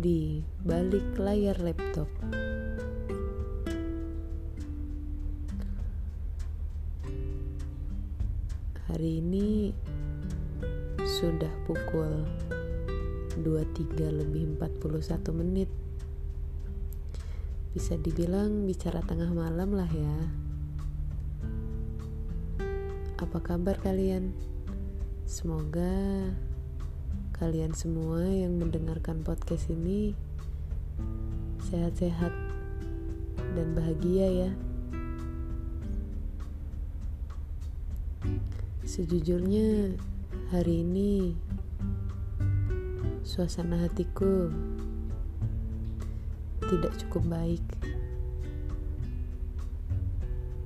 di balik layar laptop. Hari ini sudah pukul 23 lebih 41 menit. Bisa dibilang bicara tengah malam lah ya. Apa kabar kalian? Semoga kalian semua yang mendengarkan podcast ini sehat-sehat dan bahagia ya. Sejujurnya hari ini suasana hatiku tidak cukup baik.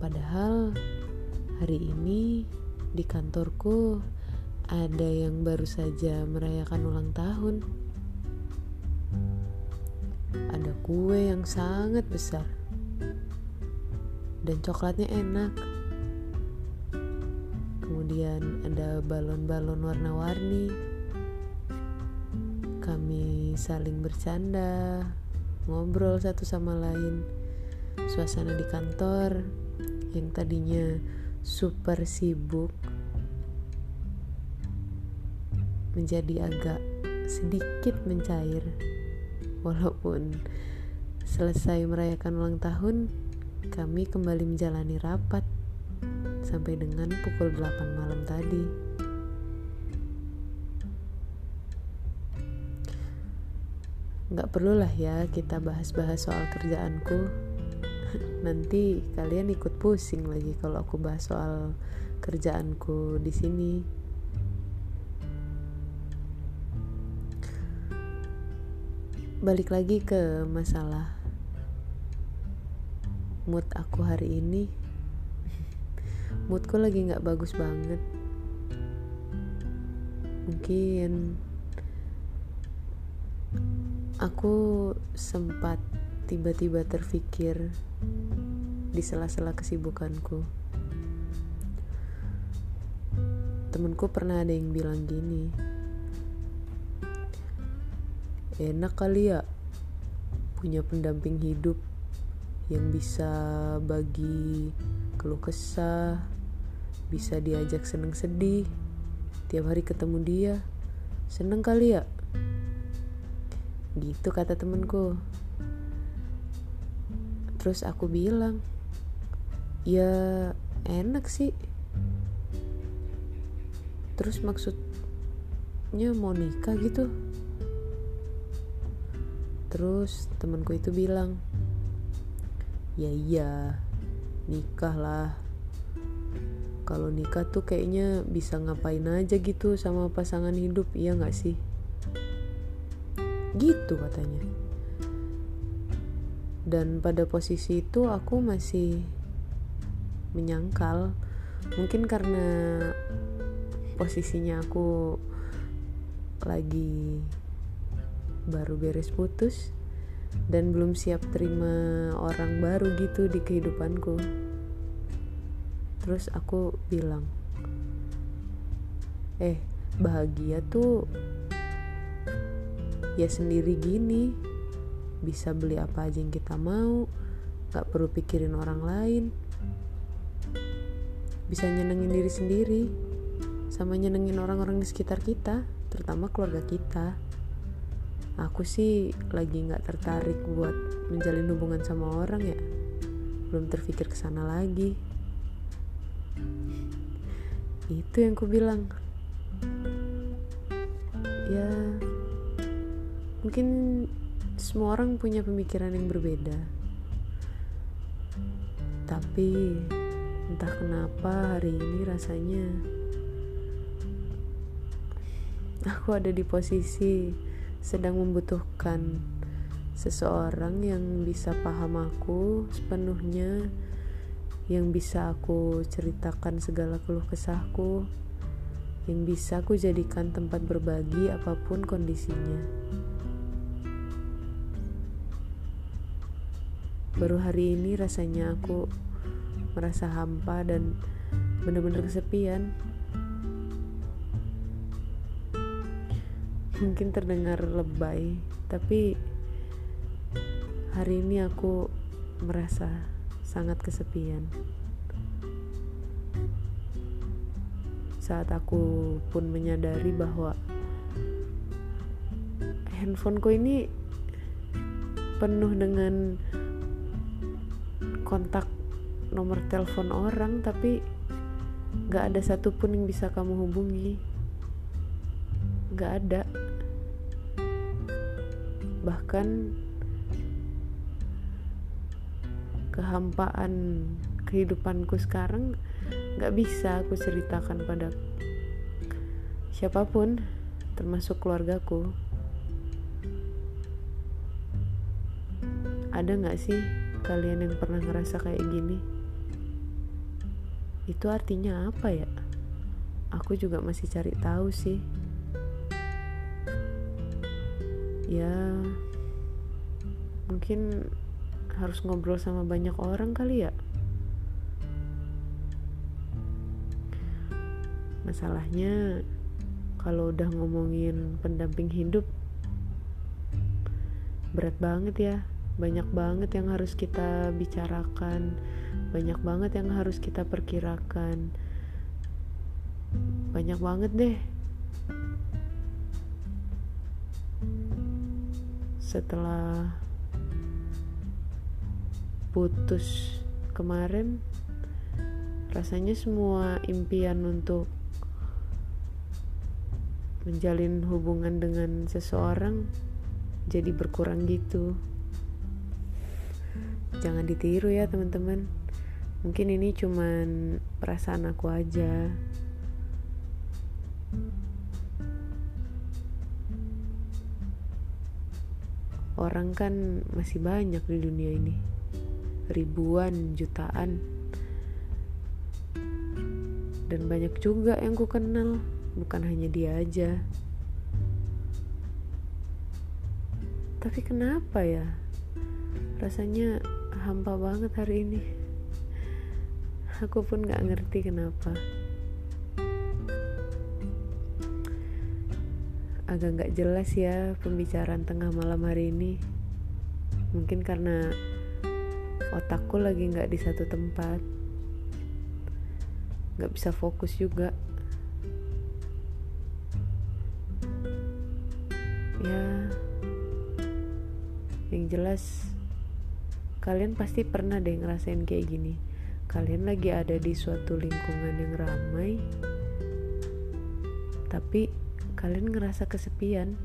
Padahal hari ini di kantorku ada yang baru saja merayakan ulang tahun. Ada kue yang sangat besar. Dan coklatnya enak. Kemudian ada balon-balon warna-warni. Kami saling bercanda, ngobrol satu sama lain. Suasana di kantor yang tadinya super sibuk menjadi agak sedikit mencair. Walaupun selesai merayakan ulang tahun kami kembali menjalani rapat sampai dengan pukul 8 malam tadi. Nggak perlulah ya kita bahas-bahas soal kerjaanku. Nanti kalian ikut pusing lagi kalau aku bahas soal kerjaanku di sini balik lagi ke masalah mood aku hari ini. Moodku lagi nggak bagus banget. Mungkin aku sempat tiba-tiba terfikir di sela-sela kesibukanku. Temenku pernah ada yang bilang gini enak kali ya punya pendamping hidup yang bisa bagi keluh kesah bisa diajak seneng sedih. Tiap hari ketemu dia seneng kali ya. Gitu kata temenku terus aku bilang ya enak sih. Terus maksudnya mau nikah gitu Terus temanku itu bilang, ya iya nikah lah. Kalau nikah tuh kayaknya bisa ngapain aja gitu sama pasangan hidup, iya gak sih? Gitu katanya. Dan pada posisi itu aku masih menyangkal. Mungkin karena posisinya aku lagi baru beres putus dan belum siap terima orang baru gitu di kehidupanku. Terus aku bilang eh bahagia tuh ya sendiri gini. Bisa beli apa aja yang kita mau gak perlu pikirin orang lain. Bisa nyenengin diri sendiri sama nyenengin orang-orang di sekitar kita terutama keluarga kita aku sih lagi nggak tertarik buat menjalin hubungan sama orang ya. Belum terpikir ke sana lagi. Itu yang ku bilang. Ya mungkin semua orang punya pemikiran yang berbeda. Tapi entah kenapa hari ini rasanya aku ada di posisi sedang membutuhkan seseorang yang bisa paham aku sepenuhnya, yang bisa aku ceritakan segala keluh kesahku, yang bisa aku jadikan tempat berbagi apa pun kondisinya. Baru hari ini rasanya aku merasa hampa dan benar-benar kesepian mungkin terdengar lebay tapi hari ini aku merasa sangat kesepian. Saat aku pun menyadari bahwa handphoneku ini penuh dengan kontak nomor telepon orang tapi gak ada satupun yang bisa kamu hubungi. Gak ada bahkan kehampaan kehidupanku sekarang gak bisa aku ceritakan pada siapa pun termasuk keluargaku. Ada gak sih kalian yang pernah ngerasa kayak gini? Itu artinya apa ya? Aku juga masih cari tahu sih. Ya mungkin harus ngobrol sama banyak orang kali ya. Masalahnya kalau udah ngomongin pendamping hidup berat banget ya. Banyak banget yang harus kita bicarakan banyak banget yang harus kita perkirakan. Banyak banget deh. Setelah putus kemarin rasanya semua impian untuk menjalin hubungan dengan seseorang jadi berkurang gitu. Jangan ditiru ya teman-teman. Mungkin ini cuman perasaan aku aja. Orang kan masih banyak di dunia ini ribuan jutaan. Dan banyak juga yang ku kenal bukan hanya dia aja. Tapi kenapa ya? Rasanya hampa banget hari ini. Aku pun gak ngerti kenapa. Agak nggak jelas ya pembicaraan tengah malam hari ini. Mungkin karena otakku lagi nggak di satu tempat. Nggak bisa fokus juga. Ya yang jelas kalian pasti pernah deh ngerasain kayak gini. Kalian lagi ada di suatu lingkungan yang ramai tapi kalian ngerasa kesepian.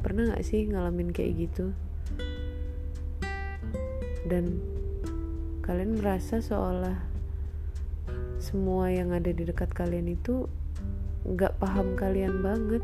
Pernah gak sih ngalamin kayak gitu dan kalian merasa seolah semua yang ada di dekat kalian itu gak paham kalian banget.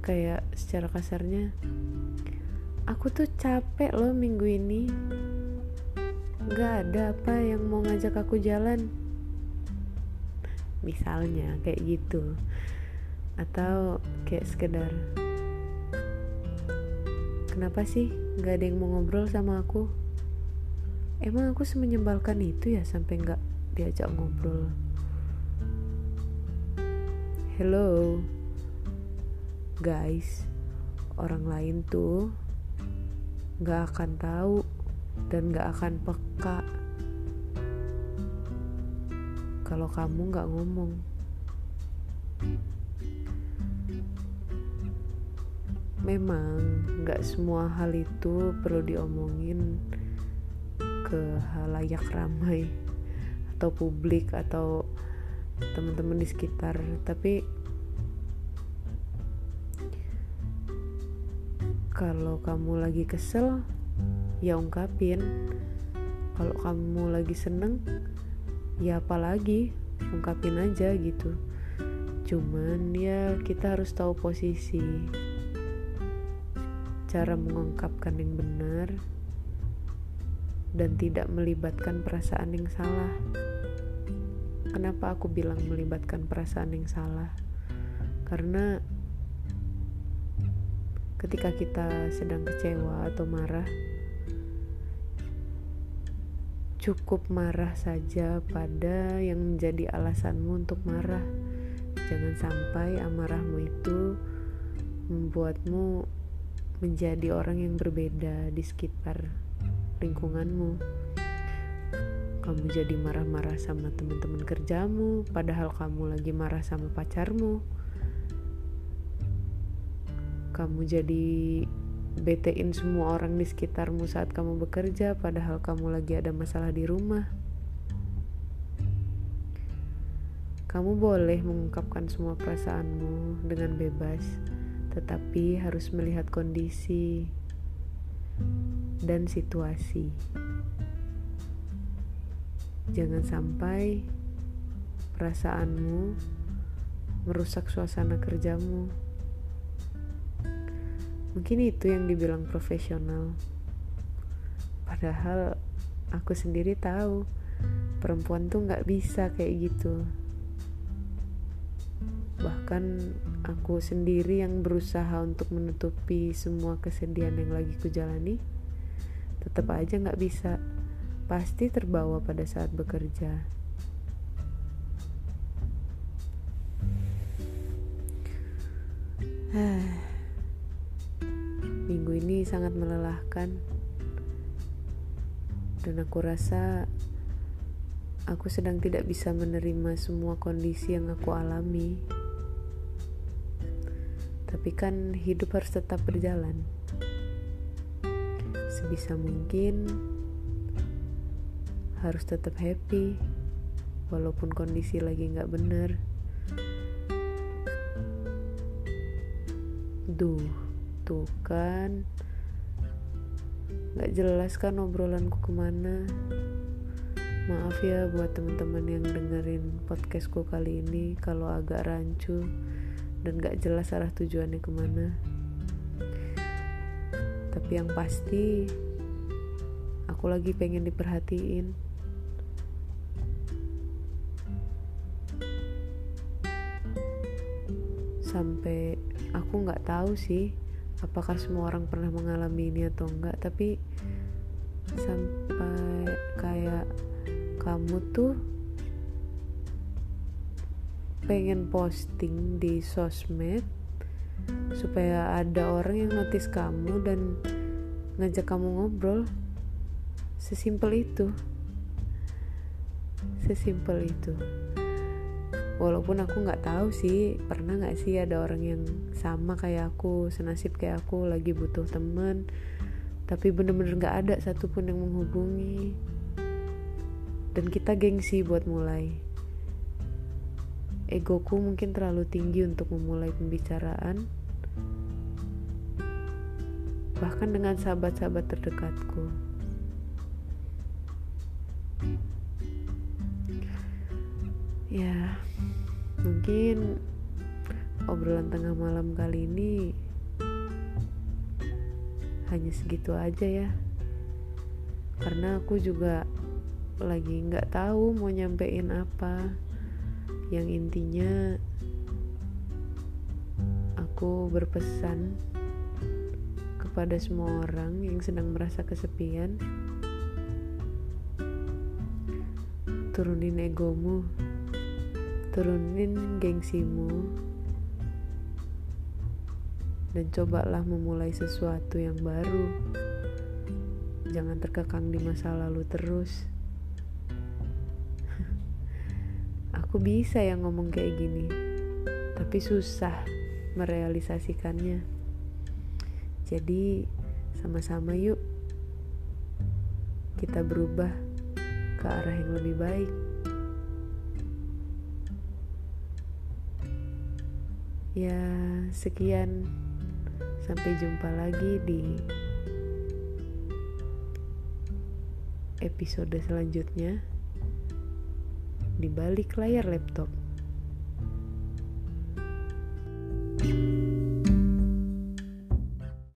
Kayak secara kasarnya aku tuh capek loh minggu ini. Gak ada apa yang mau ngajak aku jalan. Misalnya kayak gitu. Atau kayak sekedar kenapa sih nggak ada yang mau ngobrol sama aku? Emang aku semenyebalkan itu ya sampai nggak diajak ngobrol? Hello? Guys orang lain tuh nggak akan tahu dan nggak akan peka kalau kamu nggak ngomong. Memang nggak semua hal itu perlu diomongin ke halayak ramai atau publik atau teman-teman di sekitar, tapi kalau kamu lagi kesel ya ungkapin. Kalau kamu lagi seneng ya apalagi ungkapin aja gitu. Cuman ya kita harus tahu posisi cara mengungkapkan yang benar dan tidak melibatkan perasaan yang salah. Kenapa aku bilang melibatkan perasaan yang salah? Karena ketika kita sedang kecewa atau marah cukup marah saja pada yang menjadi alasanmu untuk marah. Jangan sampai amarahmu itu membuatmu menjadi orang yang berbeda di sekitar lingkunganmu. Kamu jadi marah-marah sama teman-teman kerjamu, padahal kamu lagi marah sama pacarmu. Kamu jadi betein semua orang di sekitarmu saat kamu bekerja, padahal kamu lagi ada masalah di rumah. Kamu boleh mengungkapkan semua perasaanmu dengan bebas, tetapi harus melihat kondisi dan situasi. Jangan sampai perasaanmu merusak suasana kerjamu. Mungkin itu yang dibilang profesional. Padahal aku sendiri tahu perempuan tuh nggak bisa kayak gitu. Bahkan aku sendiri yang berusaha untuk menutupi semua kesedihan yang lagi kujalani, tetap aja nggak bisa. Pasti terbawa pada saat bekerja. Minggu ini sangat melelahkan, dan aku rasa aku sedang tidak bisa menerima semua kondisi yang aku alami. Tapi kan hidup harus tetap berjalan. Sebisa mungkin harus tetap happy, walaupun kondisi lagi nggak bener. Duh tuh kan nggak jelas kan obrolanku ke mana maaf ya buat teman-teman yang dengerin podcastku kali ini kalau agak rancu dan gak jelas arah tujuannya ke mana. Tapi yang pasti aku lagi pengen diperhatiin. Sampai aku nggak tahu sih apakah semua orang pernah mengalami ini atau enggak. Tapi sampai kayak kamu tuh pengen posting di sosmed supaya ada orang yang notice kamu dan ngajak kamu ngobrol. Sesimpel itu. Sesimpel itu. Walaupun aku nggak tahu sih pernah nggak sih ada orang yang sama kayak aku senasib kayak aku lagi butuh temen tapi bener-bener nggak ada satupun yang menghubungi. Dan kita gengsi buat mulai egoku mungkin terlalu tinggi untuk memulai pembicaraan bahkan dengan sahabat-sahabat terdekatku. Ya mungkin obrolan tengah malam kali ini hanya segitu aja ya. Karena aku juga lagi nggak tahu mau nyampein apa yang intinya aku berpesan kepada semua orang yang sedang merasa kesepian turunin egomu turunin gengsimu dan cobalah memulai sesuatu yang baru. Jangan terkekang di masa lalu terus aku bisa yang ngomong kayak gini. Tapi susah merealisasikannya. Jadi sama-sama yuk. Kita berubah ke arah yang lebih baik. Ya, sekian. Sampai jumpa lagi di episode selanjutnya di balik layar laptop.